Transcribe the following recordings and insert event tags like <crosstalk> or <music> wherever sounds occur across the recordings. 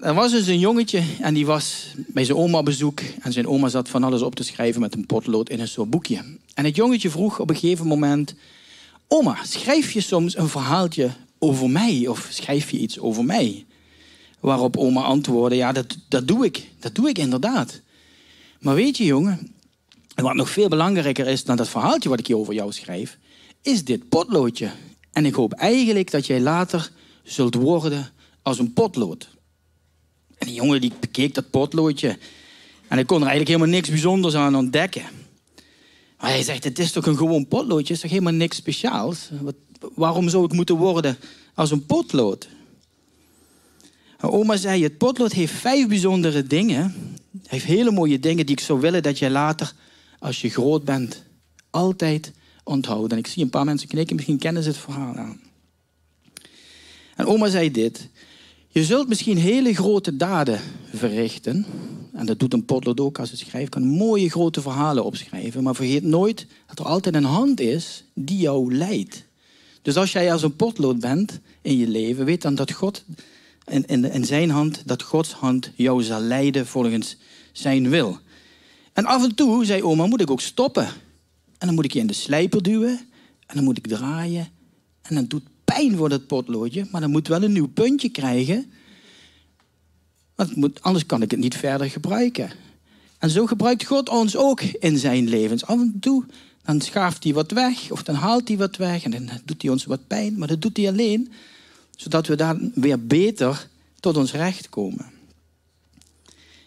Er was dus een jongetje en die was bij zijn oma bezoek. En zijn oma zat van alles op te schrijven met een potlood in een soort boekje. En het jongetje vroeg op een gegeven moment... Oma, schrijf je soms een verhaaltje over mij? Of schrijf je iets over mij? Waarop oma antwoordde, ja, dat, dat doe ik. Dat doe ik inderdaad. Maar weet je, jongen... wat nog veel belangrijker is dan dat verhaaltje wat ik hier over jou schrijf... is dit potloodje. En ik hoop eigenlijk dat jij later zult worden als een potlood. En die jongen die bekeek dat potloodje. En hij kon er eigenlijk helemaal niks bijzonders aan ontdekken. Maar hij zegt, het is toch een gewoon potloodje? Het is toch helemaal niks speciaals? Wat, waarom zou ik moeten worden als een potlood? En oma zei, het potlood heeft vijf bijzondere dingen. Hij heeft hele mooie dingen die ik zou willen dat je later, als je groot bent, altijd onthoudt. En ik zie een paar mensen knikken, misschien kennen ze het verhaal aan. En oma zei dit. Je zult misschien hele grote daden verrichten. En dat doet een potlood ook als het schrijft. Kan mooie grote verhalen opschrijven. Maar vergeet nooit dat er altijd een hand is die jou leidt. Dus als jij als een potlood bent in je leven, weet dan dat God in, in, zijn hand, dat Gods hand jou zal leiden volgens zijn wil. En af en toe, zei oma, moet ik ook stoppen. En dan moet ik je in de slijper duwen. En dan moet ik draaien. En dan doet pijn voor dat potloodje, maar dan moet wel een nieuw puntje krijgen. Want moet, anders kan ik het niet verder gebruiken. En zo gebruikt God ons ook in zijn levens. Af en toe dan schaaft hij wat weg, of dan haalt hij wat weg en dan doet hij ons wat pijn. Maar dat doet hij alleen, zodat we daar weer beter tot ons recht komen.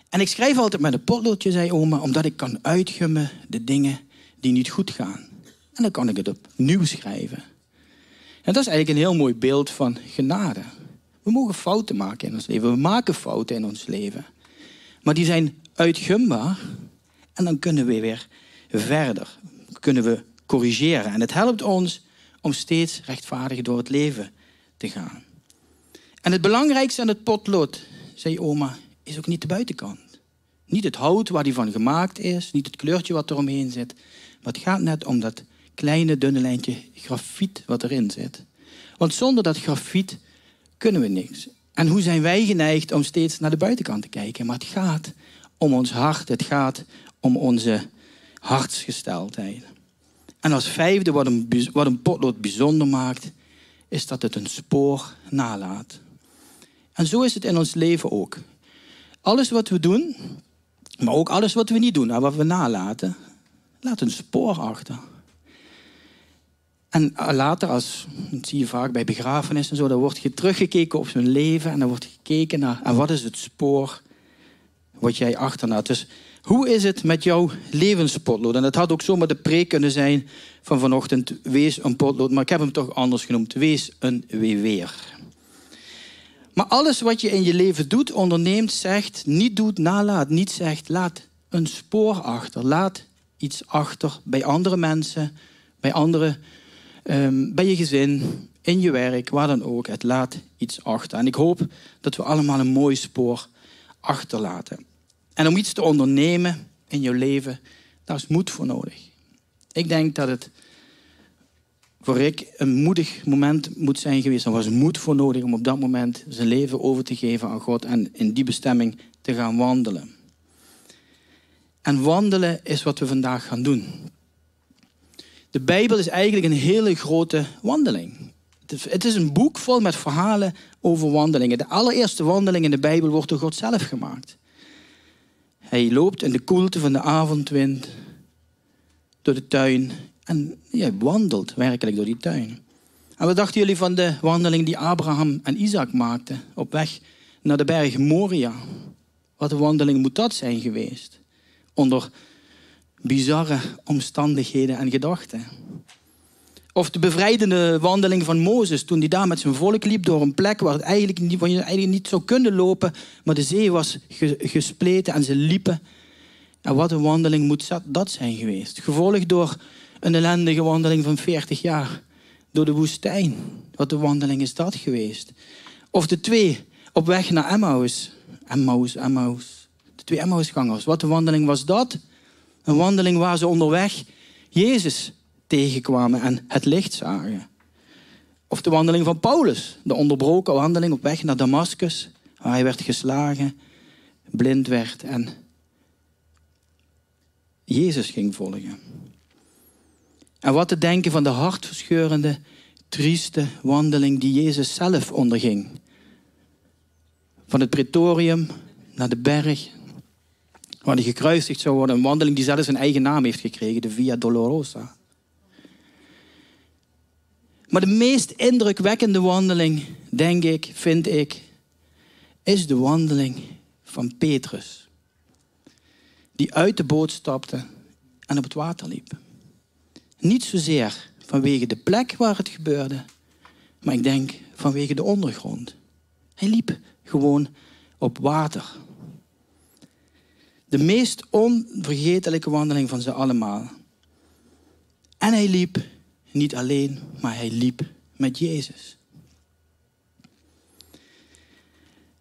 En ik schrijf altijd met een potloodje, zei oma, omdat ik kan uitgummen de dingen die niet goed gaan. En dan kan ik het opnieuw schrijven. En dat is eigenlijk een heel mooi beeld van genade. We mogen fouten maken in ons leven. We maken fouten in ons leven. Maar die zijn uitgumbaar. En dan kunnen we weer verder. Kunnen we corrigeren. En het helpt ons om steeds rechtvaardig door het leven te gaan. En het belangrijkste aan het potlood, zei oma, is ook niet de buitenkant. Niet het hout waar die van gemaakt is, niet het kleurtje wat er omheen zit. Maar het gaat net om dat kleine dunne lijntje grafiet wat erin zit. Want zonder dat grafiet kunnen we niks. En hoe zijn wij geneigd om steeds naar de buitenkant te kijken? Maar het gaat om ons hart, het gaat om onze hartsgesteldheid. En als vijfde, wat een, wat een potlood bijzonder maakt, is dat het een spoor nalaat. En zo is het in ons leven ook. Alles wat we doen, maar ook alles wat we niet doen, en wat we nalaten, laat een spoor achter. En later, als, dat zie je vaak bij begrafenissen en zo, dan wordt je teruggekeken op zijn leven en dan wordt gekeken naar en wat is het spoor wat jij achterlaat. Dus hoe is het met jouw levenspotlood? En dat had ook zomaar de preek kunnen zijn van vanochtend, wees een potlood, maar ik heb hem toch anders genoemd, wees een weeweer. Maar alles wat je in je leven doet, onderneemt, zegt, niet doet, nalaat, niet zegt, laat een spoor achter. Laat iets achter bij andere mensen, bij andere um, bij je gezin, in je werk, waar dan ook. Het laat iets achter. En ik hoop dat we allemaal een mooi spoor achterlaten. En om iets te ondernemen in je leven, daar is moed voor nodig. Ik denk dat het voor Rick een moedig moment moet zijn geweest. Er was moed voor nodig om op dat moment zijn leven over te geven aan God en in die bestemming te gaan wandelen. En wandelen is wat we vandaag gaan doen. De Bijbel is eigenlijk een hele grote wandeling. Het is een boek vol met verhalen over wandelingen. De allereerste wandeling in de Bijbel wordt door God zelf gemaakt. Hij loopt in de koelte van de avondwind door de tuin en hij wandelt werkelijk door die tuin. En wat dachten jullie van de wandeling die Abraham en Isaac maakten op weg naar de berg Moria? Wat een wandeling moet dat zijn geweest? Onder bizarre omstandigheden en gedachten. Of de bevrijdende wandeling van Mozes toen hij daar met zijn volk liep door een plek waar, het eigenlijk niet, waar je eigenlijk niet zou kunnen lopen, maar de zee was gespleten en ze liepen. En wat een wandeling moet dat zijn geweest. Gevolgd door een ellendige wandeling van 40 jaar door de woestijn. Wat een wandeling is dat geweest. Of de twee op weg naar Emmaus. Emmaus, Emmaus. De twee Emmausgangers. Wat een wandeling was dat? Een wandeling waar ze onderweg Jezus tegenkwamen en het licht zagen. Of de wandeling van Paulus, de onderbroken wandeling op weg naar Damascus, waar hij werd geslagen, blind werd en Jezus ging volgen. En wat te denken van de hartverscheurende, trieste wandeling die Jezus zelf onderging. Van het pretorium naar de berg, waar hij gekruisigd zou worden. Een wandeling die zelfs een eigen naam heeft gekregen, de Via Dolorosa. Maar de meest indrukwekkende wandeling, denk ik, vind ik, is de wandeling van Petrus. Die uit de boot stapte en op het water liep. Niet zozeer vanwege de plek waar het gebeurde, maar ik denk vanwege de ondergrond. Hij liep gewoon op water. De meest onvergetelijke wandeling van ze allemaal. En hij liep niet alleen, maar hij liep met Jezus.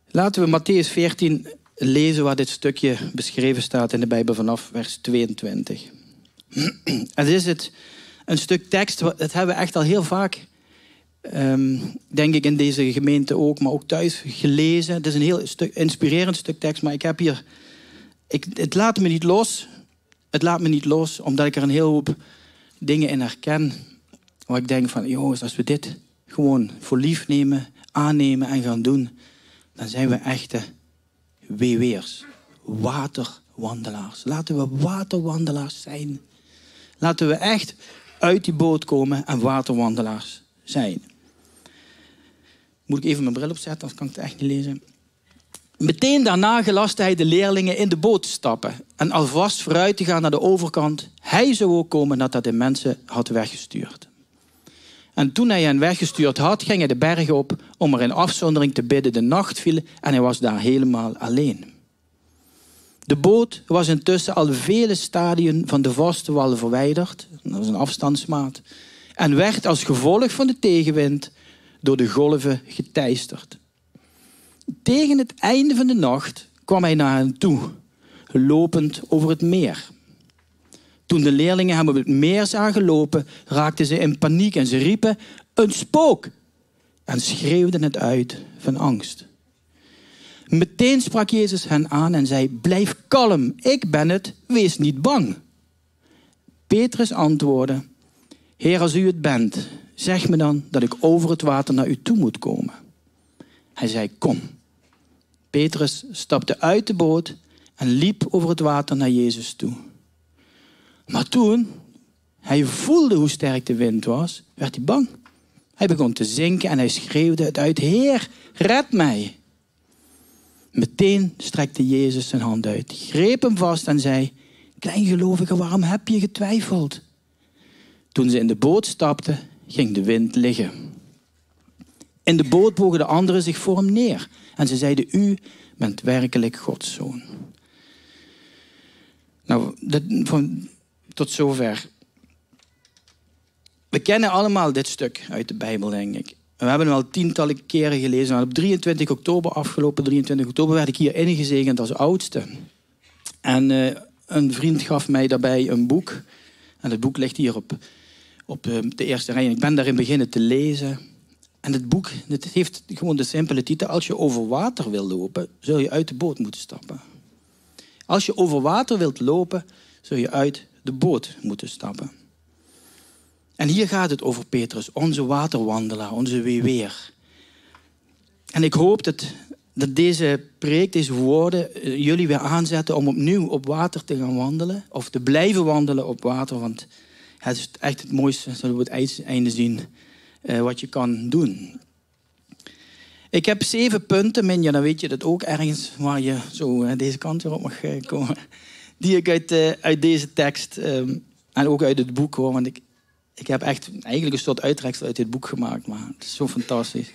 Laten we Matthäus 14 lezen waar dit stukje beschreven staat in de Bijbel vanaf vers 22. Het is het, een stuk tekst, dat hebben we echt al heel vaak, um, denk ik in deze gemeente ook, maar ook thuis gelezen. Het is een heel inspirerend stuk tekst, maar ik heb hier, ik, het laat me niet los. Het laat me niet los, omdat ik er een heel hoop dingen in herken. Waar ik denk van, jongens, als we dit gewoon voor lief nemen, aannemen en gaan doen, dan zijn we echte weeweers. Waterwandelaars. Laten we waterwandelaars zijn. Laten we echt uit die boot komen en waterwandelaars zijn. Moet ik even mijn bril opzetten, anders kan ik het echt niet lezen. Meteen daarna gelastte hij de leerlingen in de boot te stappen en alvast vooruit te gaan naar de overkant. Hij zou ook komen nadat hij de mensen had weggestuurd. En toen hij hen weggestuurd had, ging hij de berg op om er in afzondering te bidden. De nacht viel en hij was daar helemaal alleen. De boot was intussen al vele stadien van de vaste wal verwijderd, dat is een afstandsmaat, en werd als gevolg van de tegenwind door de golven geteisterd. Tegen het einde van de nacht kwam hij naar hen toe, lopend over het meer. Toen de leerlingen hem op het meer zagen lopen, raakten ze in paniek en ze riepen: Een spook! En schreeuwden het uit van angst. Meteen sprak Jezus hen aan en zei: Blijf kalm, ik ben het, wees niet bang. Petrus antwoordde: Heer, als u het bent, zeg me dan dat ik over het water naar u toe moet komen. Hij zei: Kom. Petrus stapte uit de boot en liep over het water naar Jezus toe. Maar toen hij voelde hoe sterk de wind was, werd hij bang. Hij begon te zinken en hij schreeuwde het uit: Heer, red mij. Meteen strekte Jezus zijn hand uit, greep hem vast en zei: Kleingelovige, waarom heb je getwijfeld? Toen ze in de boot stapten, ging de wind liggen. In de boot bogen de anderen zich voor hem neer en ze zeiden: U bent werkelijk Gods zoon. Nou, van, tot zover. We kennen allemaal dit stuk uit de Bijbel, denk ik. We hebben hem al tientallen keren gelezen. Op 23 oktober, afgelopen 23 oktober, werd ik hier ingezegend als oudste. En uh, een vriend gaf mij daarbij een boek. En het boek ligt hier op, op uh, de eerste rij. En ik ben daarin beginnen te lezen. En het boek het heeft gewoon de simpele titel. Als je over water wil lopen, zul je uit de boot moeten stappen. Als je over water wilt lopen, zul je uit de boot moeten stappen. En hier gaat het over Petrus, onze waterwandelaar, onze weeweer. En ik hoop dat, dat deze preek, deze woorden, eh, jullie weer aanzetten om opnieuw op water te gaan wandelen. Of te blijven wandelen op water, want het is echt het mooiste, zullen we het einde zien, eh, wat je kan doen. Ik heb zeven punten, Minja, dan weet je dat ook ergens waar je zo eh, deze kant op mag komen. <laughs> Die ik uit, uit deze tekst ehm, en ook uit het boek hoor, want ik, ik heb echt eigenlijk een soort uittreksel uit dit boek gemaakt, maar het is zo fantastisch.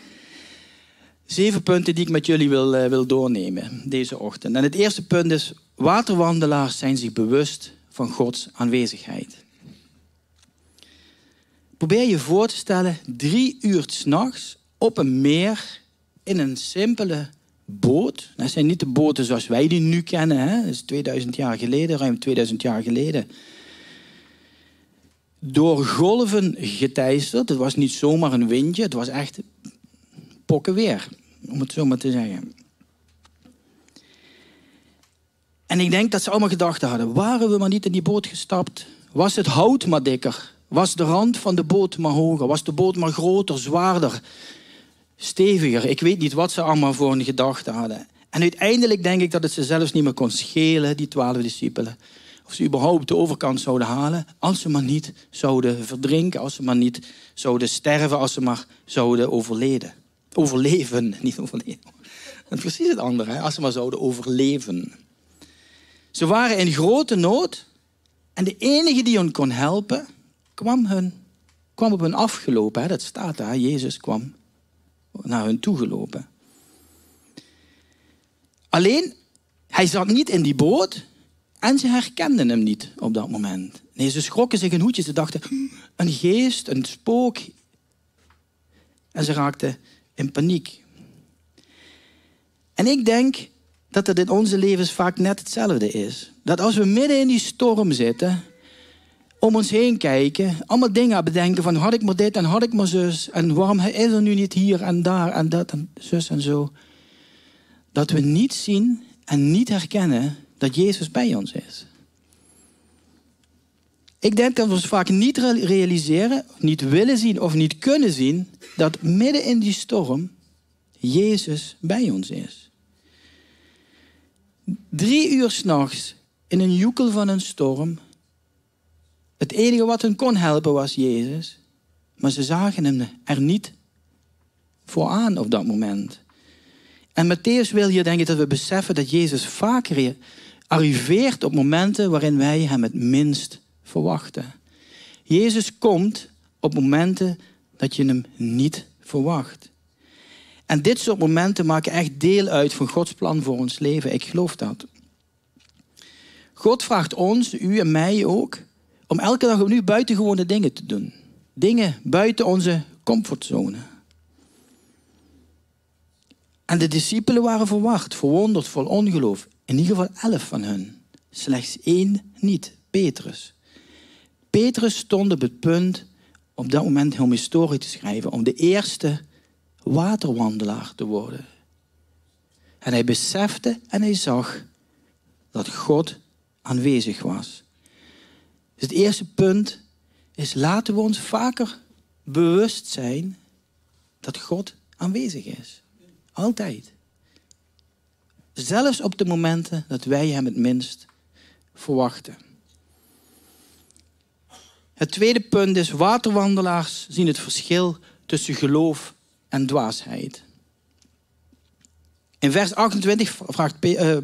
Zeven punten die ik met jullie wil, wil doornemen deze ochtend. En het eerste punt is, waterwandelaars zijn zich bewust van Gods aanwezigheid. Probeer je voor te stellen, drie uur s'nachts op een meer in een simpele boot. Dat zijn niet de boten zoals wij die nu kennen. Hè? Dat is 2000 jaar geleden, ruim 2000 jaar geleden. door golven geteisterd. Het was niet zomaar een windje, het was echt pokken weer, om het zo maar te zeggen. En ik denk dat ze allemaal gedachten hadden: waren we maar niet in die boot gestapt? Was het hout maar dikker? Was de rand van de boot maar hoger? Was de boot maar groter, zwaarder, steviger? Ik weet niet wat ze allemaal voor een gedachte hadden. En uiteindelijk denk ik dat het ze zelfs niet meer kon schelen, die twaalf discipelen. Of ze überhaupt de overkant zouden halen, als ze maar niet zouden verdrinken, als ze maar niet zouden sterven, als ze maar zouden overleden. Overleven, <laughs> niet is precies het andere, als ze maar zouden overleven. Ze waren in grote nood en de enige die hen kon helpen, kwam, hun, kwam op hen afgelopen. Hè? Dat staat daar, Jezus kwam naar hun toegelopen. Alleen, hij zat niet in die boot en ze herkenden hem niet op dat moment. Nee, ze schrokken zich een hoedje. Ze dachten, een geest, een spook. En ze raakten in paniek. En ik denk dat het in onze levens vaak net hetzelfde is. Dat als we midden in die storm zitten, om ons heen kijken, allemaal dingen bedenken van had ik maar dit en had ik maar zus en waarom is er nu niet hier en daar en dat en zus en zo. Dat we niet zien en niet herkennen dat Jezus bij ons is. Ik denk dat we ons vaak niet realiseren, niet willen zien of niet kunnen zien dat midden in die storm Jezus bij ons is. Drie uur s'nachts in een joekel van een storm. Het enige wat hen kon helpen was Jezus. Maar ze zagen hem er niet voor aan op dat moment. En Matthäus wil hier denken dat we beseffen dat Jezus vaker arriveert op momenten waarin wij hem het minst verwachten. Jezus komt op momenten dat je hem niet verwacht. En dit soort momenten maken echt deel uit van Gods plan voor ons leven. Ik geloof dat. God vraagt ons, u en mij ook, om elke dag opnieuw buitengewone dingen te doen. Dingen buiten onze comfortzone. En de discipelen waren verwacht, verwonderd, vol ongeloof. In ieder geval elf van hen. Slechts één niet, Petrus. Petrus stond op het punt op dat moment om historie te schrijven, om de eerste waterwandelaar te worden. En hij besefte en hij zag dat God aanwezig was. Dus het eerste punt is laten we ons vaker bewust zijn dat God aanwezig is. Altijd. Zelfs op de momenten dat wij Hem het minst verwachten. Het tweede punt is, waterwandelaars zien het verschil tussen geloof en dwaasheid. In vers 28 vraagt uh,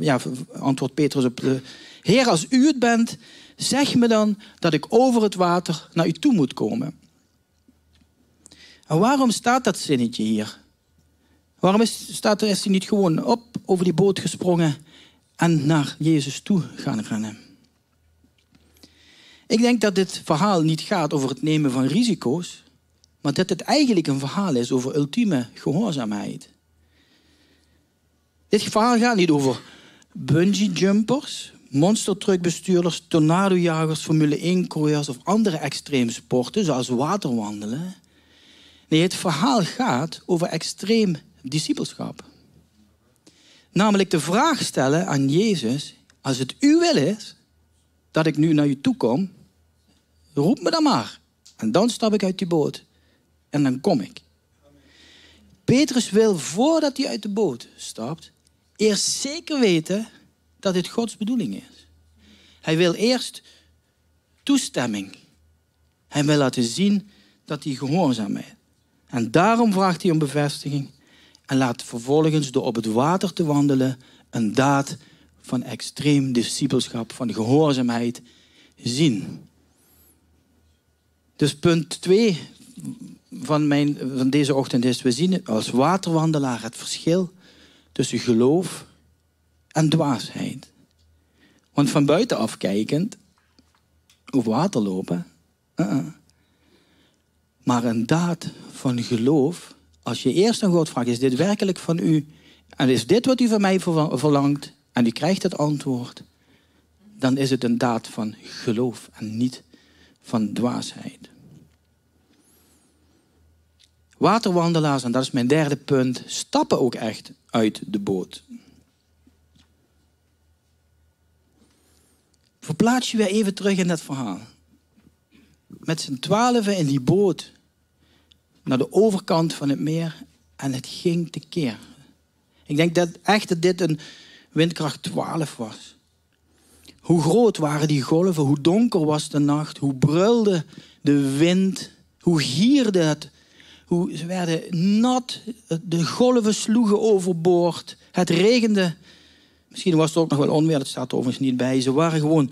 ja, antwoordt Petrus op de... Heer, als u het bent, zeg me dan dat ik over het water naar u toe moet komen. En waarom staat dat zinnetje hier? Waarom is, staat er, is hij niet gewoon op over die boot gesprongen en naar Jezus toe gaan rennen? Ik denk dat dit verhaal niet gaat over het nemen van risico's, maar dat het eigenlijk een verhaal is over ultieme gehoorzaamheid. Dit verhaal gaat niet over bungee jumpers, monstertruckbestuurders, tornadojagers, Formule 1-coureurs of andere extreme sporten, zoals waterwandelen. Nee, het verhaal gaat over extreem discipelschap. Namelijk de vraag stellen aan Jezus: als het uw wil is dat ik nu naar u toe kom, roep me dan maar. En dan stap ik uit die boot en dan kom ik. Petrus wil voordat hij uit de boot stapt, eerst zeker weten dat dit Gods bedoeling is. Hij wil eerst toestemming. Hij wil laten zien dat hij gehoorzaam is. En daarom vraagt hij om bevestiging en laat vervolgens door op het water te wandelen een daad van extreem discipelschap, van gehoorzaamheid zien. Dus punt 2 van, mijn, van deze ochtend is, we zien als waterwandelaar het verschil tussen geloof en dwaasheid. Want van buitenaf kijkend, op water lopen, uh-uh. maar een daad van geloof, als je eerst aan God vraagt, is dit werkelijk van u? En is dit wat u van mij verlangt? En u krijgt het antwoord, dan is het een daad van geloof en niet van dwaasheid. Waterwandelaars, en dat is mijn derde punt, stappen ook echt uit de boot. Verplaats je weer even terug in dat verhaal. Met z'n twaalfen in die boot naar de overkant van het meer en het ging tekeer. Ik denk dat echt dat dit een windkracht 12 was. Hoe groot waren die golven, hoe donker was de nacht, hoe brulde de wind, hoe gierde het, hoe ze werden nat, de golven sloegen overboord, het regende. Misschien was het ook nog wel onweer, dat staat er overigens niet bij. Ze waren gewoon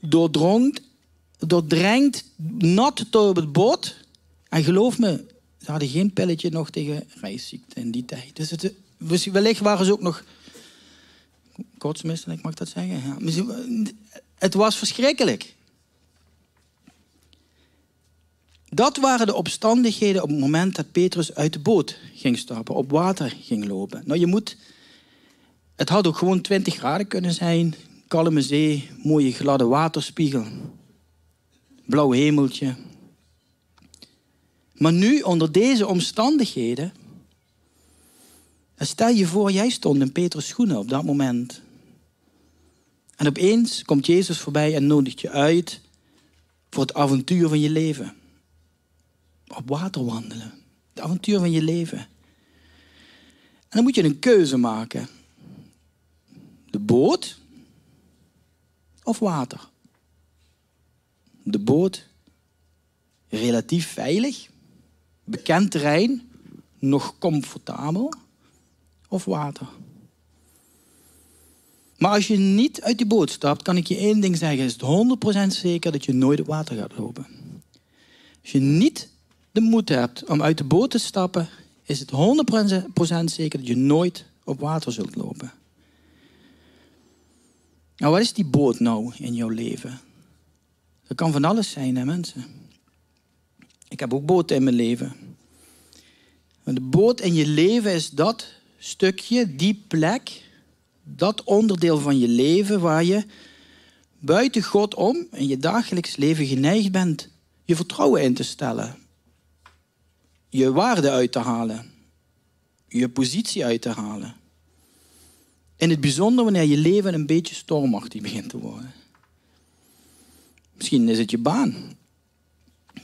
doordronkt, doordrenkt, nat op het boot. En geloof me, ze hadden geen pilletje nog tegen reisziekte in die tijd. Dus het, wellicht waren ze ook nog kotsmisselijk, mag ik dat zeggen? Ja. Het was verschrikkelijk. Dat waren de omstandigheden op het moment dat Petrus uit de boot ging stappen, op water ging lopen. Nou, je moet, het had ook gewoon 20 graden kunnen zijn, kalme zee, mooie gladde waterspiegel, blauw hemeltje. Maar nu, onder deze omstandigheden, stel je voor, jij stond in Petrus' schoenen op dat moment. En opeens komt Jezus voorbij en nodigt je uit voor het avontuur van je leven. Op water wandelen. Het avontuur van je leven. En dan moet je een keuze maken. De boot of water? De boot, relatief veilig, bekend terrein, nog comfortabel, of water? Maar als je niet uit die boot stapt, kan ik je één ding zeggen. Is het 100% zeker dat je nooit op water gaat lopen. Als je niet de moed hebt om uit de boot te stappen, is het 100% zeker dat je nooit op water zult lopen. Nou, wat is die boot nou in jouw leven? Dat kan van alles zijn, hè mensen. Ik heb ook boten in mijn leven. De boot in je leven is dat stukje, die plek, dat onderdeel van je leven waar je buiten God om in je dagelijks leven geneigd bent je vertrouwen in te stellen, je waarde uit te halen, je positie uit te halen. In het bijzonder wanneer je leven een beetje stormachtig begint te worden. Misschien is het je baan.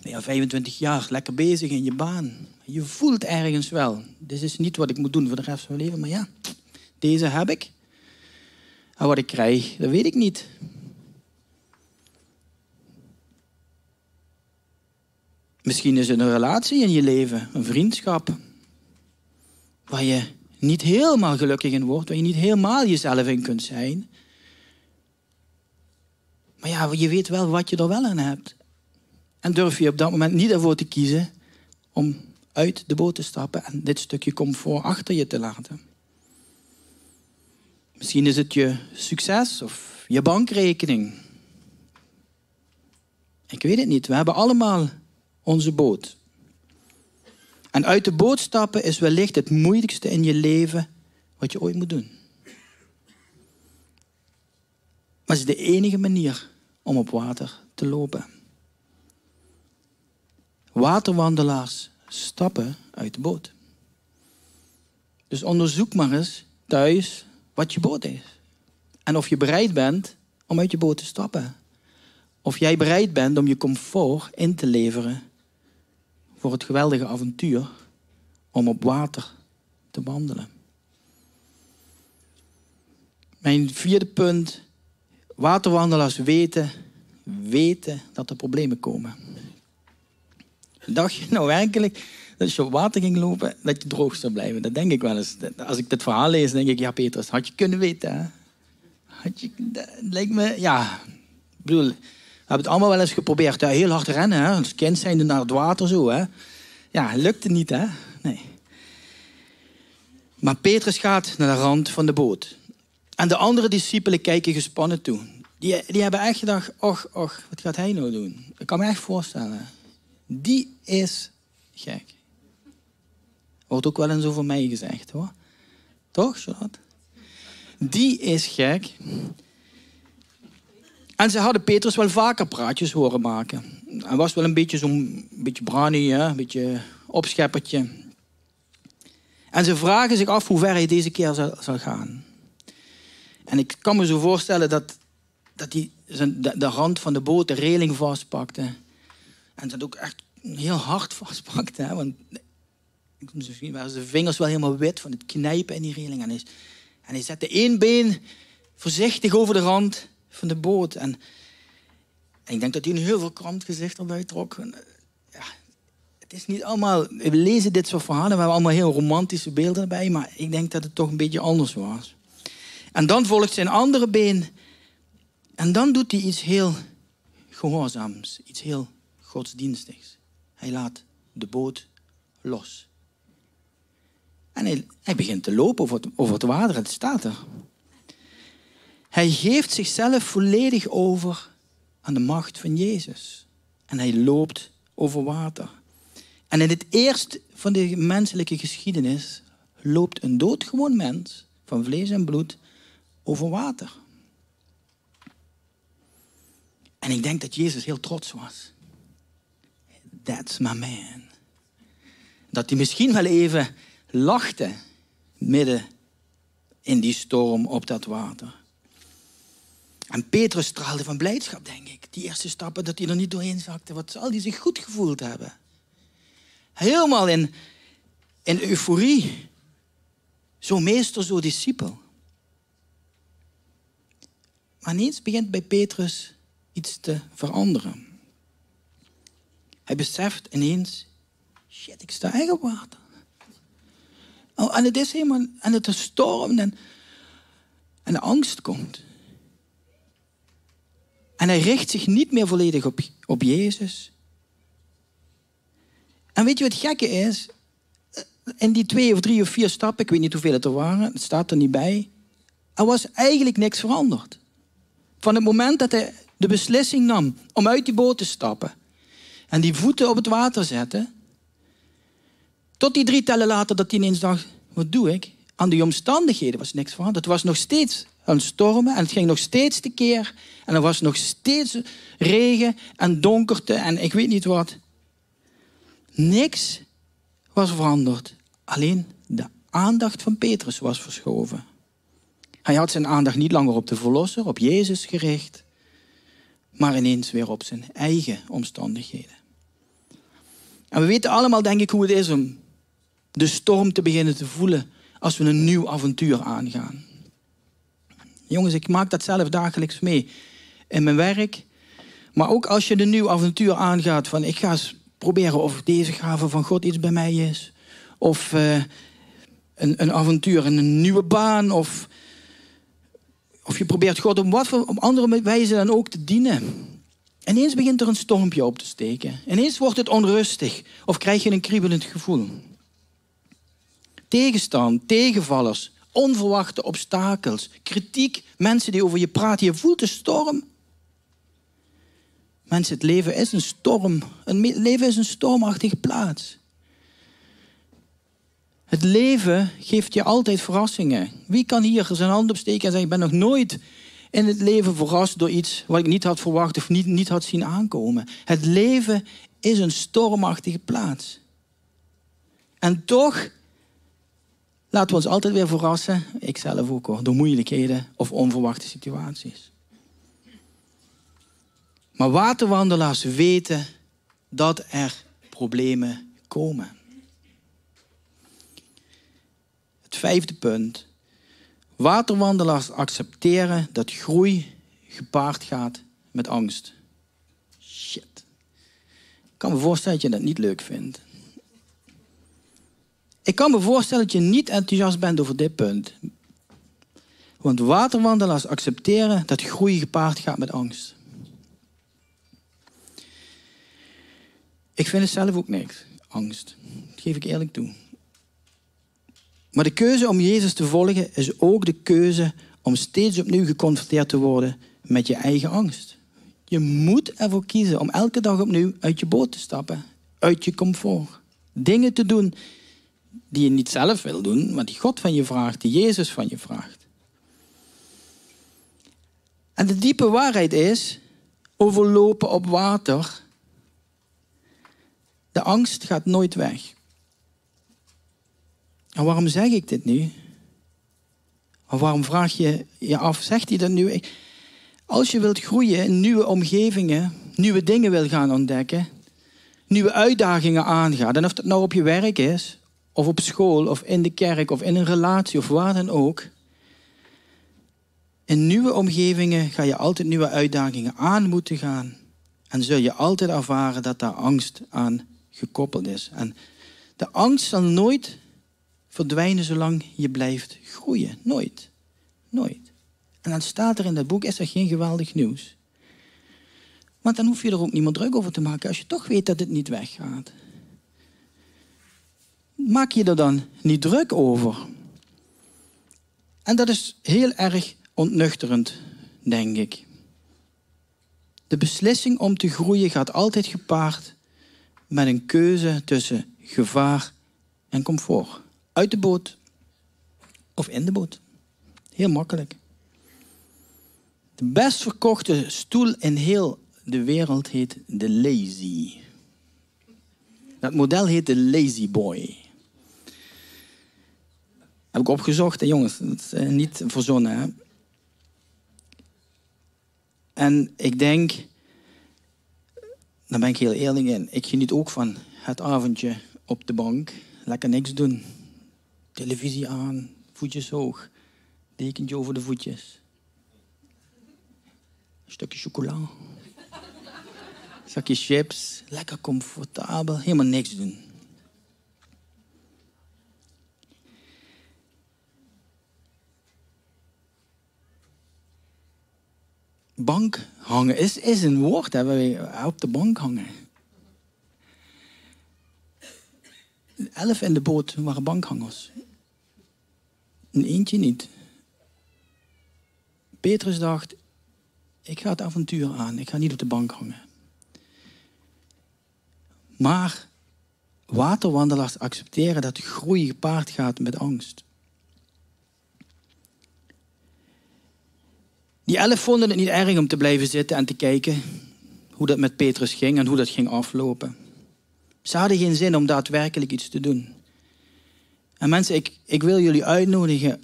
Ja, 25 jaar, lekker bezig in je baan. Je voelt ergens wel. Dit is niet wat ik moet doen voor de rest van mijn leven, maar ja, deze heb ik. En wat ik krijg, dat weet ik niet. Misschien is het een relatie in je leven, een vriendschap, waar je niet helemaal gelukkig in wordt, waar je niet helemaal jezelf in kunt zijn. Maar ja, je weet wel wat je er wel aan hebt. En durf je op dat moment niet ervoor te kiezen om uit de boot te stappen en dit stukje comfort achter je te laten. Misschien is het je succes of je bankrekening. Ik weet het niet. We hebben allemaal onze boot. En uit de boot stappen is wellicht het moeilijkste in je leven wat je ooit moet doen. Maar het is de enige manier om op water te lopen. Waterwandelaars stappen uit de boot. Dus onderzoek maar eens thuis wat je boot is. En of je bereid bent om uit je boot te stappen. Of jij bereid bent om je comfort in te leveren voor het geweldige avontuur om op water te wandelen. Mijn vierde punt. Waterwandelaars weten, weten dat er problemen komen. Dacht je nou werkelijk dat als je op water ging lopen, dat je droog zou blijven? Dat denk ik wel eens. Als ik dit verhaal lees, denk ik, ja Petrus, had je kunnen weten. Had je, dat lijkt me, ja, ik bedoel, hebben het allemaal wel eens geprobeerd. Ja, heel hard rennen, hè? als kind zijn naar het water zo. Hè? Ja, lukte niet, hè? Nee. Maar Petrus gaat naar de rand van de boot. En de andere discipelen kijken gespannen toe. Die, die hebben echt gedacht, och, och, wat gaat hij nou doen? Ik kan me echt voorstellen. Die is gek. Wordt ook wel eens over mij gezegd, hoor. Toch? Die is gek. En ze hadden Petrus wel vaker praatjes horen maken. Hij was wel een beetje zo'n beetje brani, hè? een beetje opscheppertje. En ze vragen zich af hoe ver hij deze keer zal, gaan. En ik kan me zo voorstellen dat, dat hij de, de rand van de boot, de reling vastpakte. En dat ook echt heel hard <laughs> vastpakte. Hè? Want misschien waren zijn vingers wel helemaal wit van het knijpen in die reling. En hij, en hij zette één been voorzichtig over de rand van de boot. En, ik denk dat hij een heel veel krant gezicht erbij trok. Ja, het is niet allemaal... We lezen dit soort verhalen, we hebben allemaal heel romantische beelden erbij. Maar ik denk dat het toch een beetje anders was. En dan volgt zijn andere been. En dan doet hij iets heel gehoorzaams. Iets heel godsdienstigs. Hij laat de boot los. En hij, hij begint te lopen over het, over het water. Het staat er. Hij geeft zichzelf volledig over aan de macht van Jezus. En hij loopt over water. En in het eerst van de menselijke geschiedenis loopt een doodgewoon mens van vlees en bloed over water. En ik denk dat Jezus heel trots was. That's my man. Dat hij misschien wel even lachte midden in die storm op dat water. En Petrus straalde van blijdschap, denk ik. Die eerste stappen, dat hij er niet doorheen zakte. Wat zal hij zich goed gevoeld hebben? Helemaal in, in euforie. Zo meester, zo discipel. Maar ineens begint bij Petrus iets te veranderen. Hij beseft ineens, shit, ik sta eigen water. Oh, en het is helemaal, en het is storm en, en de angst komt. En hij richt zich niet meer volledig op, op Jezus. En weet je wat het gekke is? In die twee of drie of vier stappen, ik weet niet hoeveel het er waren, het staat er niet bij. Er was eigenlijk niks veranderd. Van het moment dat hij de beslissing nam om uit die boot te stappen en die voeten op het water zetten, tot die drie tellen later dat hij ineens dacht, wat doe ik? Aan die omstandigheden was niks veranderd. Het was nog steeds een stormen en het ging nog steeds te keer. En er was nog steeds regen en donkerte en ik weet niet wat. Niks was veranderd. Alleen de aandacht van Petrus was verschoven. Hij had zijn aandacht niet langer op de verlosser, op Jezus gericht, maar ineens weer op zijn eigen omstandigheden. En we weten allemaal, denk ik, hoe het is om de storm te beginnen te voelen als we een nieuw avontuur aangaan. Jongens, ik maak dat zelf dagelijks mee in mijn werk. Maar ook als je een nieuw avontuur aangaat van ik ga eens proberen of deze gave van God iets bij mij is. Of uh, een, een avontuur in een nieuwe baan. Of, of je probeert God op wat voor op andere wijze dan ook te dienen. Ineens begint er een stormpje op te steken. Ineens wordt het onrustig of krijg je een kriebelend gevoel. Tegenstand, tegenvallers, onverwachte obstakels, kritiek, mensen die over je praten. Je voelt de storm. Mensen, het leven is een storm. Het leven is een stormachtige plaats. Het leven geeft je altijd verrassingen. Wie kan hier zijn hand opsteken en zeggen: Ik ben nog nooit in het leven verrast door iets wat ik niet had verwacht of niet, niet had zien aankomen. Het leven is een stormachtige plaats. En toch laten we ons altijd weer verrassen, ikzelf ook hoor, door moeilijkheden of onverwachte situaties. Maar waterwandelaars weten dat er problemen komen. Het vijfde punt. Waterwandelaars accepteren dat groei gepaard gaat met angst. Shit. Ik kan me voorstellen dat je dat niet leuk vindt. Ik kan me voorstellen dat je niet enthousiast bent over dit punt. Want waterwandelaars accepteren dat groei gepaard gaat met angst. Ik vind het zelf ook niks, angst. Dat geef ik eerlijk toe. Maar de keuze om Jezus te volgen is ook de keuze om steeds opnieuw geconfronteerd te worden met je eigen angst. Je moet ervoor kiezen om elke dag opnieuw uit je boot te stappen, uit je comfort. Dingen te doen die je niet zelf wil doen, maar die God van je vraagt, die Jezus van je vraagt. En de diepe waarheid is, overlopen op water, de angst gaat nooit weg. En waarom zeg ik dit nu? Of waarom vraag je je af, zegt hij dat nu? Als je wilt groeien in nieuwe omgevingen, nieuwe dingen wil gaan ontdekken, nieuwe uitdagingen aangaan, en of dat nou op je werk is, of op school, of in de kerk, of in een relatie, of waar dan ook. In nieuwe omgevingen ga je altijd nieuwe uitdagingen aan moeten gaan. En zul je altijd ervaren dat daar angst aan gekoppeld is. En de angst zal nooit verdwijnen zolang je blijft groeien. Nooit. Nooit. En dan staat er in dat boek, is er geen geweldig nieuws. Want dan hoef je er ook niemand druk over te maken als je toch weet dat het niet weggaat. Maak je er dan niet druk over. En dat is heel erg ontnuchterend, denk ik. De beslissing om te groeien gaat altijd gepaard met een keuze tussen gevaar en comfort. Uit de boot of in de boot. Heel makkelijk. De best verkochte stoel in heel de wereld heet de Lazy. Dat model heet de Lazy Boy. Heb ik opgezocht, hè, jongens. Dat is eh, niet verzonnen. Hè? En ik denk, daar ben ik heel eerlijk in, ik geniet ook van het avondje op de bank. Lekker niks doen. Televisie aan, voetjes hoog. Dekentje over de voetjes. Een stukje chocola. Zakje chips. Lekker comfortabel. Helemaal niks doen. Bank hangen is, is een woord. Hè, we op de bank hangen. Elf in de boot waren bankhangers. Een eentje niet. Petrus dacht, ik ga het avontuur aan. Ik ga niet op de bank hangen. Maar waterwandelaars accepteren dat groei gepaard gaat met angst. Die elf vonden het niet erg om te blijven zitten en te kijken hoe dat met Petrus ging en hoe dat ging aflopen. Ze hadden geen zin om daadwerkelijk iets te doen. En mensen, ik, ik wil jullie uitnodigen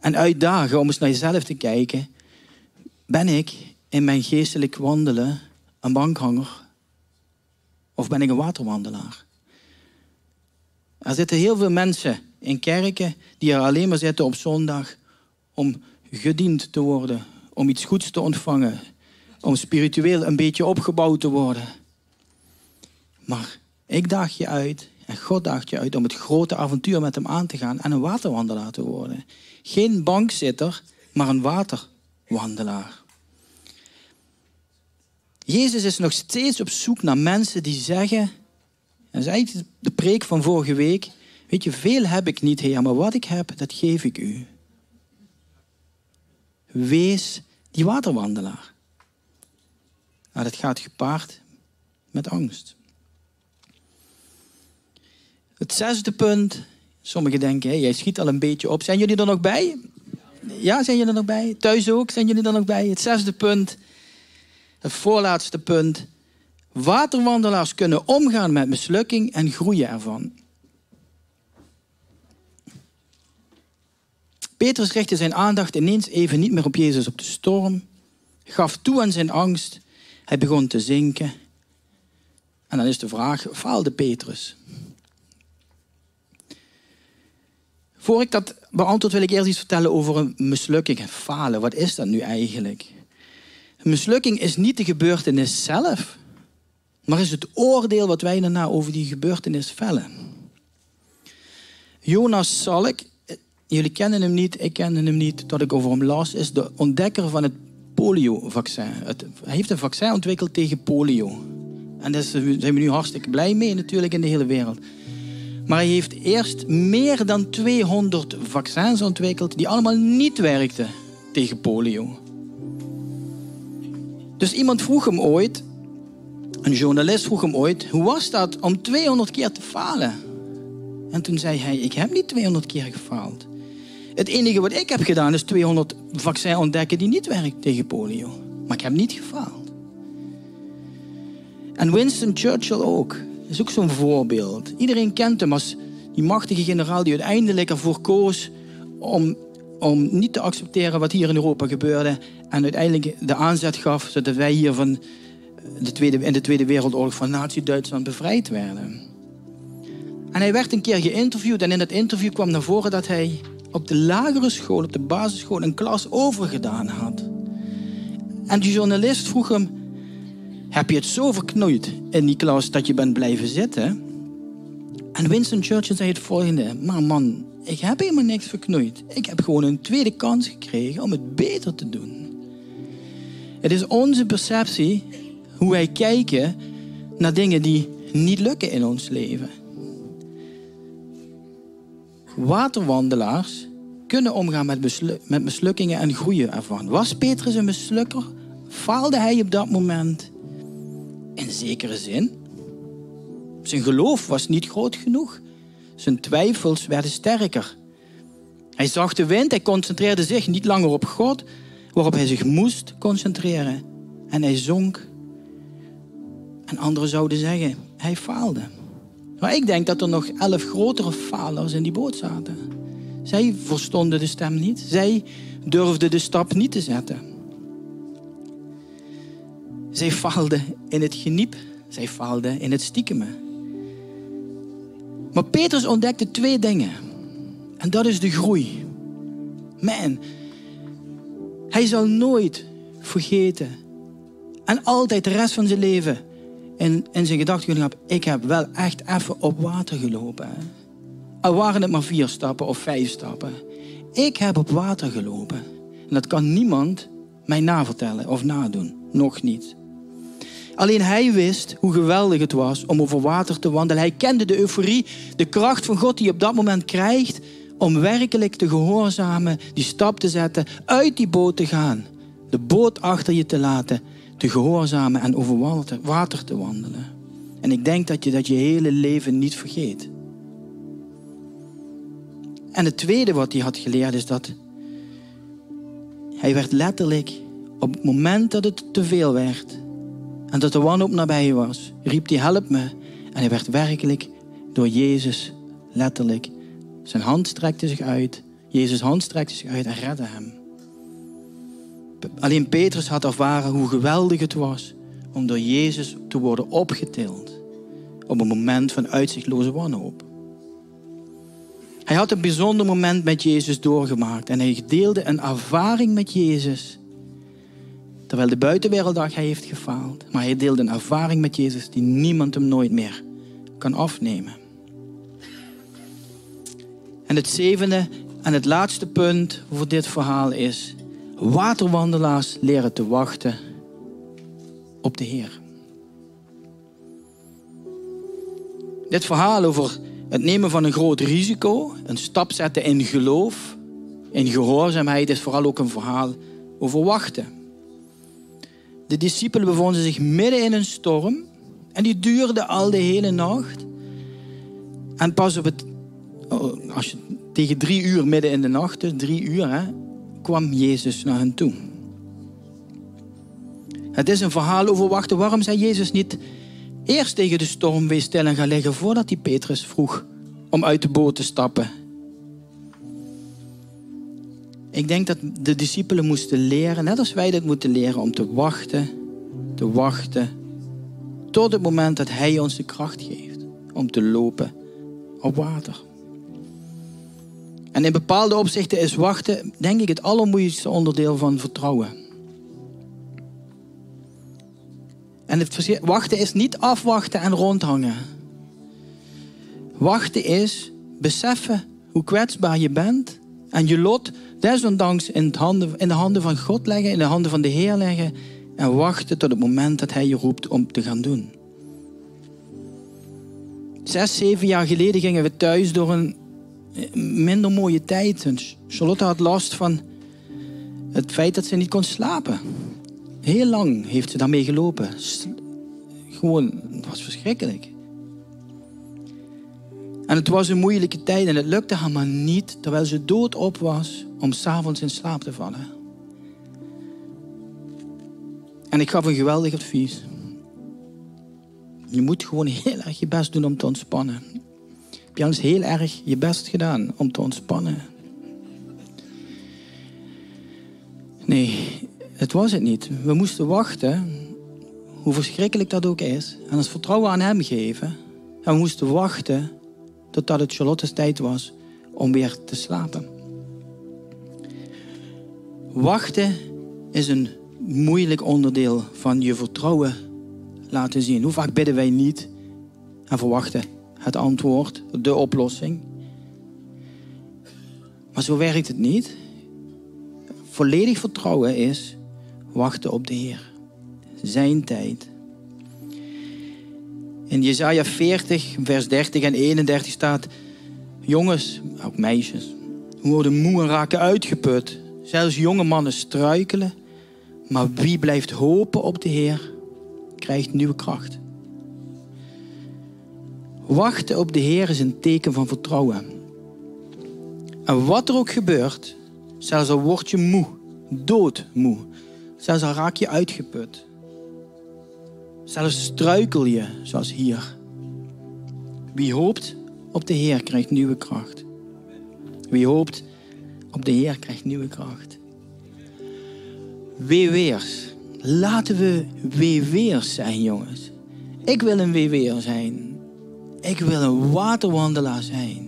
en uitdagen om eens naar jezelf te kijken. Ben ik in mijn geestelijk wandelen een bankhanger? Of ben ik een waterwandelaar? Er zitten heel veel mensen in kerken die er alleen maar zitten op zondag om gediend te worden, om iets goeds te ontvangen, om spiritueel een beetje opgebouwd te worden. Maar ik daag je uit en God daagt je uit om het grote avontuur met hem aan te gaan en een waterwandelaar te worden. Geen bankzitter, maar een waterwandelaar. Jezus is nog steeds op zoek naar mensen die zeggen, en eigenlijk de preek van vorige week, weet je, veel heb ik niet, Heer, maar wat ik heb, dat geef ik u. Wees die waterwandelaar. Nou, dat gaat gepaard met angst. Het zesde punt. Sommigen denken, hey, jij schiet al een beetje op. Zijn jullie er nog bij? Ja, zijn jullie er nog bij? Thuis ook? Zijn jullie er nog bij? Het zesde punt. Het voorlaatste punt. Waterwandelaars kunnen omgaan met mislukking en groeien ervan. Petrus richtte zijn aandacht ineens even niet meer op Jezus op de storm, gaf toe aan zijn angst, hij begon te zinken. En dan is de vraag, faalde Petrus? Voor ik dat beantwoord wil ik eerst iets vertellen over een mislukking en falen. Wat is dat nu eigenlijk? Een mislukking is niet de gebeurtenis zelf, maar is het oordeel wat wij daarna over die gebeurtenis vellen. Jonas Salk Jullie kennen hem niet, ik ken hem niet, dat ik over hem las, is de ontdekker van het polio-vaccin. hij heeft een vaccin ontwikkeld tegen polio. En daar zijn we nu hartstikke blij mee natuurlijk in de hele wereld. Maar hij heeft eerst meer dan 200 vaccins ontwikkeld die allemaal niet werkten tegen polio. Dus iemand vroeg hem ooit, een journalist vroeg hem ooit, hoe was dat om 200 keer te falen? En toen zei hij, ik heb niet 200 keer gefaald. Het enige wat ik heb gedaan is 200 vaccins ontdekken die niet werken tegen polio. Maar ik heb niet gefaald. En Winston Churchill ook. is ook zo'n voorbeeld. Iedereen kent hem als die machtige generaal die uiteindelijk ervoor koos om, om niet te accepteren wat hier in Europa gebeurde. En uiteindelijk de aanzet gaf zodat wij hier van de tweede, in de Tweede Wereldoorlog van Nazi-Duitsland bevrijd werden. En hij werd een keer geïnterviewd en in dat interview kwam naar voren dat hij op de lagere school, op de basisschool, een klas overgedaan had. En die journalist vroeg hem: Heb je het zo verknoeid in die klas dat je bent blijven zitten? En Winston Churchill zei het volgende: Maar man, ik heb helemaal niks verknoeid. Ik heb gewoon een tweede kans gekregen om het beter te doen. Het is onze perceptie hoe wij kijken naar dingen die niet lukken in ons leven. Waterwandelaars kunnen omgaan met, met mislukkingen en groeien ervan. Was Petrus een mislukker? Faalde hij op dat moment? In zekere zin. Zijn geloof was niet groot genoeg. Zijn twijfels werden sterker. Hij zag de wind, hij concentreerde zich niet langer op God, waarop hij zich moest concentreren. En hij zonk. En anderen zouden zeggen, hij faalde. Maar ik denk dat er nog elf grotere falers in die boot zaten. Zij verstonden de stem niet. Zij durfden de stap niet te zetten. Zij faalden in het geniep. Zij faalden in het stiekemen. Maar Petrus ontdekte twee dingen. En dat is de groei. Man, hij zal nooit vergeten. En altijd de rest van zijn leven in, zijn gedachten hebben. Ik heb wel echt even op water gelopen. Al waren het maar vier stappen of vijf stappen. Ik heb op water gelopen. En dat kan niemand mij navertellen of nadoen. Nog niet. Alleen hij wist hoe geweldig het was om over water te wandelen. Hij kende de euforie, de kracht van God die je op dat moment krijgt om werkelijk te gehoorzamen, die stap te zetten, uit die boot te gaan, de boot achter je te laten, te gehoorzamen en over water te wandelen. En ik denk dat je dat je hele leven niet vergeet. En het tweede wat hij had geleerd is dat hij werd letterlijk op het moment dat het te veel werd en dat de wanhoop nabij was, riep hij help me. En hij werd werkelijk door Jezus letterlijk. Zijn hand strekte zich uit. Jezus' hand strekte zich uit en redde hem. Alleen Petrus had ervaren hoe geweldig het was om door Jezus te worden opgetild op een moment van uitzichtloze wanhoop. Hij had een bijzonder moment met Jezus doorgemaakt en hij deelde een ervaring met Jezus. Terwijl de buitenwereld hij heeft gefaald, maar hij deelde een ervaring met Jezus die niemand hem nooit meer kan afnemen. En het zevende en het laatste punt voor dit verhaal is: waterwandelaars leren te wachten op de Heer. Dit verhaal over het nemen van een groot risico, een stap zetten in geloof, in gehoorzaamheid, is vooral ook een verhaal over wachten. De discipelen bevonden zich midden in een storm en die duurde al de hele nacht. En pas op het, oh, als je tegen drie uur midden in de nacht, dus drie uur, hè, kwam Jezus naar hen toe. Het is een verhaal over wachten. Waarom zei Jezus niet eerst tegen de storm wees stil en ga liggen voordat hij Petrus vroeg om uit de boot te stappen? Ik denk dat de discipelen moesten leren, net als wij dat moeten leren, om te wachten, te wachten, tot het moment dat Hij ons de kracht geeft om te lopen op water. En in bepaalde opzichten is wachten, denk ik, het allermoeilijkste onderdeel van vertrouwen. En het wachten is niet afwachten en rondhangen. Wachten is beseffen hoe kwetsbaar je bent en je lot desondanks in, in de handen van God leggen, in de handen van de Heer leggen en wachten tot het moment dat Hij je roept om te gaan doen. Zes, zeven jaar geleden gingen we thuis door een minder mooie tijd. En Charlotte had last van het feit dat ze niet kon slapen. Heel lang heeft ze daarmee gelopen. Gewoon, het was verschrikkelijk. En het was een moeilijke tijd en het lukte haar maar niet, terwijl ze doodop was, om s'avonds in slaap te vallen. En ik gaf een geweldig advies. Je moet gewoon heel erg je best doen om te ontspannen. Je eens heel erg je best gedaan om te ontspannen? Nee, het was het niet. We moesten wachten, hoe verschrikkelijk dat ook is, en ons vertrouwen aan Hem geven. En we moesten wachten totdat het Charlotte's tijd was om weer te slapen. Wachten is een moeilijk onderdeel van je vertrouwen laten zien. Hoe vaak bidden wij niet en verwachten het antwoord, de oplossing. Maar zo werkt het niet. Volledig vertrouwen is wachten op de Heer. Zijn tijd. In Jesaja 40, vers 30 en 31 staat: Jongens, ook meisjes, worden moe en raken uitgeput. Zelfs jonge mannen struikelen. Maar wie blijft hopen op de Heer, krijgt nieuwe kracht. Wachten op de Heer is een teken van vertrouwen. En wat er ook gebeurt, zelfs al word je moe, doodmoe, zelfs al raak je uitgeput, zelfs struikel je, zoals hier. Wie hoopt op de Heer krijgt nieuwe kracht. Wie hoopt op de Heer krijgt nieuwe kracht. WW'ers. Laten we WW'ers zijn, jongens. Ik wil een WW'er zijn. Ik wil een waterwandelaar zijn.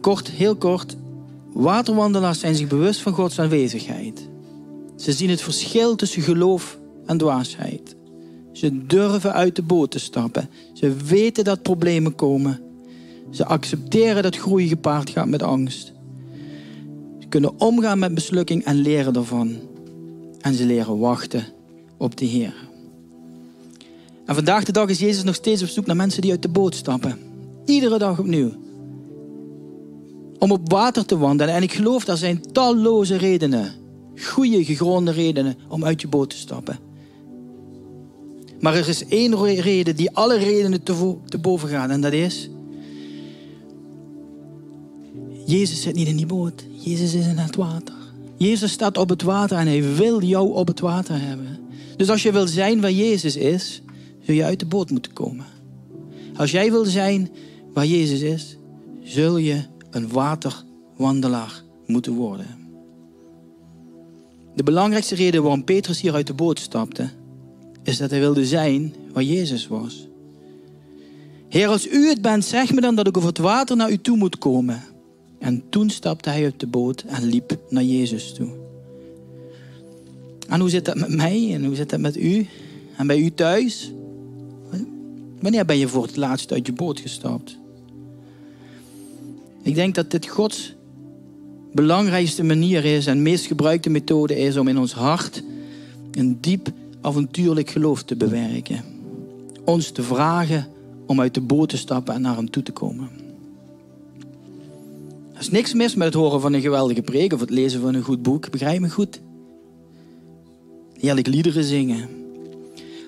Kort, heel kort. Waterwandelaars zijn zich bewust van Gods aanwezigheid. Ze zien het verschil tussen geloof en dwaasheid. Ze durven uit de boot te stappen. Ze weten dat problemen komen. Ze accepteren dat groei gepaard gaat met angst. Ze kunnen omgaan met mislukking en leren ervan. En ze leren wachten op de Heer. En vandaag de dag is Jezus nog steeds op zoek naar mensen die uit de boot stappen. Iedere dag opnieuw. Om op water te wandelen. En ik geloof dat zijn talloze redenen. Goede, gegronde redenen om uit je boot te stappen. Maar er is één reden die alle redenen te, te boven gaat. En dat is... Jezus zit niet in die boot. Jezus is in het water. Jezus staat op het water en hij wil jou op het water hebben. Dus als je wil zijn waar Jezus is, zul je uit de boot moeten komen. Als jij wil zijn waar Jezus is, zul je een waterwandelaar moeten worden. De belangrijkste reden waarom Petrus hier uit de boot stapte, is dat hij wilde zijn waar Jezus was. Heer, als u het bent, zeg me dan dat ik over het water naar u toe moet komen. En toen stapte hij uit de boot en liep naar Jezus toe. En hoe zit dat met mij en hoe zit dat met u en bij u thuis? Wanneer ben je voor het laatst uit je boot gestapt? Ik denk dat dit Gods belangrijkste manier is en meest gebruikte methode is om in ons hart een diep avontuurlijk geloof te bewerken. Ons te vragen om uit de boot te stappen en naar Hem toe te komen. Er is niks mis met het horen van een geweldige preek of het lezen van een goed boek, begrijp me goed. Heerlijk liederen zingen.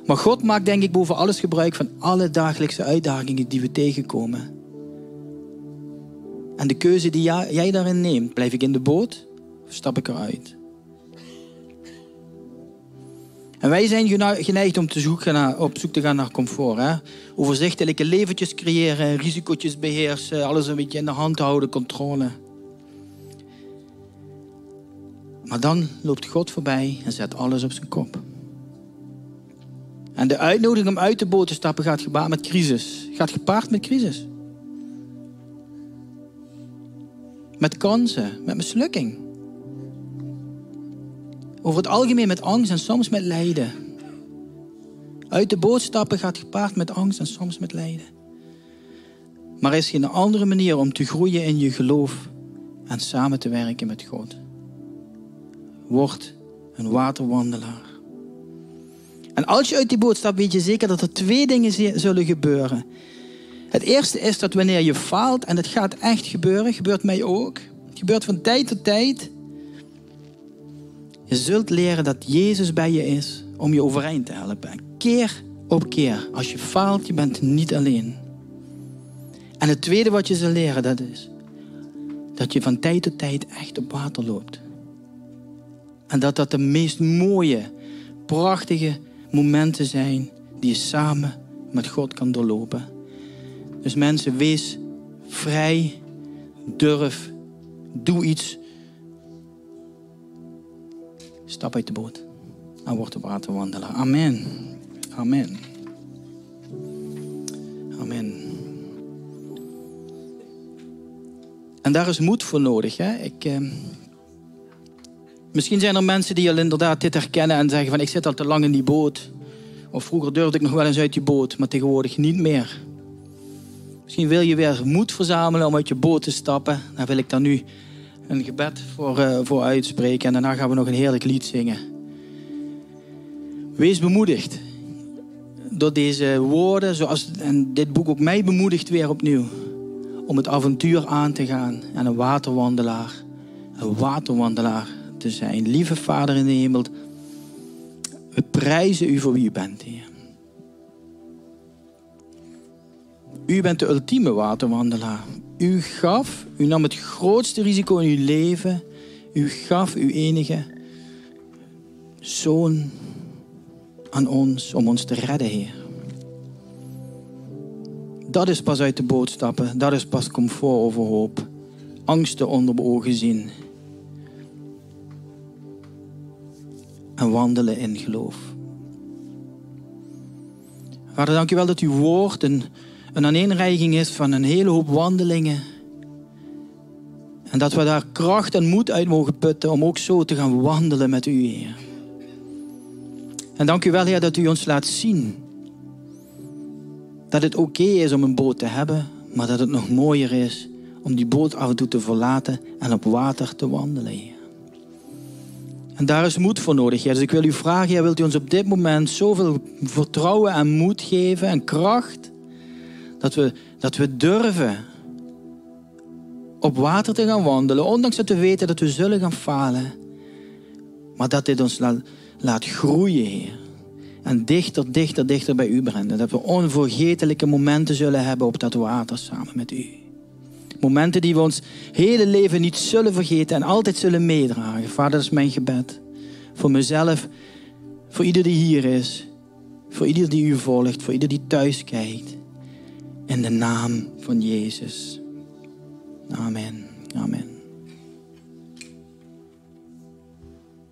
Maar God maakt denk ik boven alles gebruik van alle dagelijkse uitdagingen die we tegenkomen. En de keuze die jij daarin neemt, blijf ik in de boot of stap ik eruit? En wij zijn geneigd om te zoeken naar, op zoek te gaan naar comfort. Hè? Overzichtelijke leventjes creëren, risico's beheersen, alles een beetje in de hand houden, controle. Maar dan loopt God voorbij en zet alles op zijn kop. En de uitnodiging om uit de boot te stappen gaat gepaard met crisis. Gaat gepaard met crisis. Met kansen, met mislukking. Over het algemeen met angst en soms met lijden. Uit de boot stappen gaat gepaard met angst en soms met lijden. Maar er is geen andere manier om te groeien in je geloof en samen te werken met God. Word een waterwandelaar. En als je uit die boot stapt, weet je zeker dat er twee dingen zullen gebeuren. Het eerste is dat wanneer je faalt, en dat gaat echt gebeuren, gebeurt mij ook. Het gebeurt van tijd tot tijd. Je zult leren dat Jezus bij je is om je overeind te helpen. Keer op keer. Als je faalt, je bent niet alleen. En het tweede wat je zal leren, dat is dat je van tijd tot tijd echt op water loopt. En dat dat de meest mooie, prachtige momenten zijn die je samen met God kan doorlopen. Dus mensen, wees vrij, durf, doe iets. Stap uit de boot en word een waterwandelaar. Amen. Amen. Amen. En daar is moed voor nodig. Hè? Ik, eh, misschien zijn er mensen die al inderdaad dit herkennen en zeggen van ik zit al te lang in die boot. Of vroeger durfde ik nog wel eens uit die boot, maar tegenwoordig niet meer. Misschien wil je weer moed verzamelen om uit je boot te stappen. Daar wil ik dan nu een gebed voor, uh, voor uitspreken. En daarna gaan we nog een heerlijk lied zingen. Wees bemoedigd door deze woorden, zoals en dit boek ook mij bemoedigt weer opnieuw. Om het avontuur aan te gaan en een waterwandelaar, een waterwandelaar te zijn. Lieve Vader in de hemel, we prijzen u voor wie u bent, Heer. U bent de ultieme waterwandelaar. U gaf, u nam het grootste risico in uw leven. U gaf uw enige zoon aan ons om ons te redden, Heer. Dat is pas uit de boot stappen. Dat is pas comfort over hoop. Angsten onder de ogen zien. En wandelen in geloof. Vader, dank u wel dat uw woord een, een aaneenreiging is van een hele hoop wandelingen. En dat we daar kracht en moed uit mogen putten om ook zo te gaan wandelen met u, Heer. En dank u wel, Heer, dat u ons laat zien dat het oké is om een boot te hebben, maar dat het nog mooier is om die boot af en toe te verlaten en op water te wandelen, Heer. En daar is moed voor nodig, Heer. Dus ik wil u vragen, Heer, wilt u ons op dit moment zoveel vertrouwen en moed geven en kracht, dat we, dat we durven op water te gaan wandelen, ondanks dat we weten dat we zullen gaan falen, maar dat dit ons laat laat groeien, Heer. En dichter, dichter, dichter bij u brengen. Dat we onvergetelijke momenten zullen hebben op dat water samen met u. Momenten die we ons hele leven niet zullen vergeten en altijd zullen meedragen. Vader, dat is mijn gebed. Voor mezelf, voor ieder die hier is. Voor ieder die u volgt, voor ieder die thuis kijkt. In de naam van Jezus. Amen. Amen.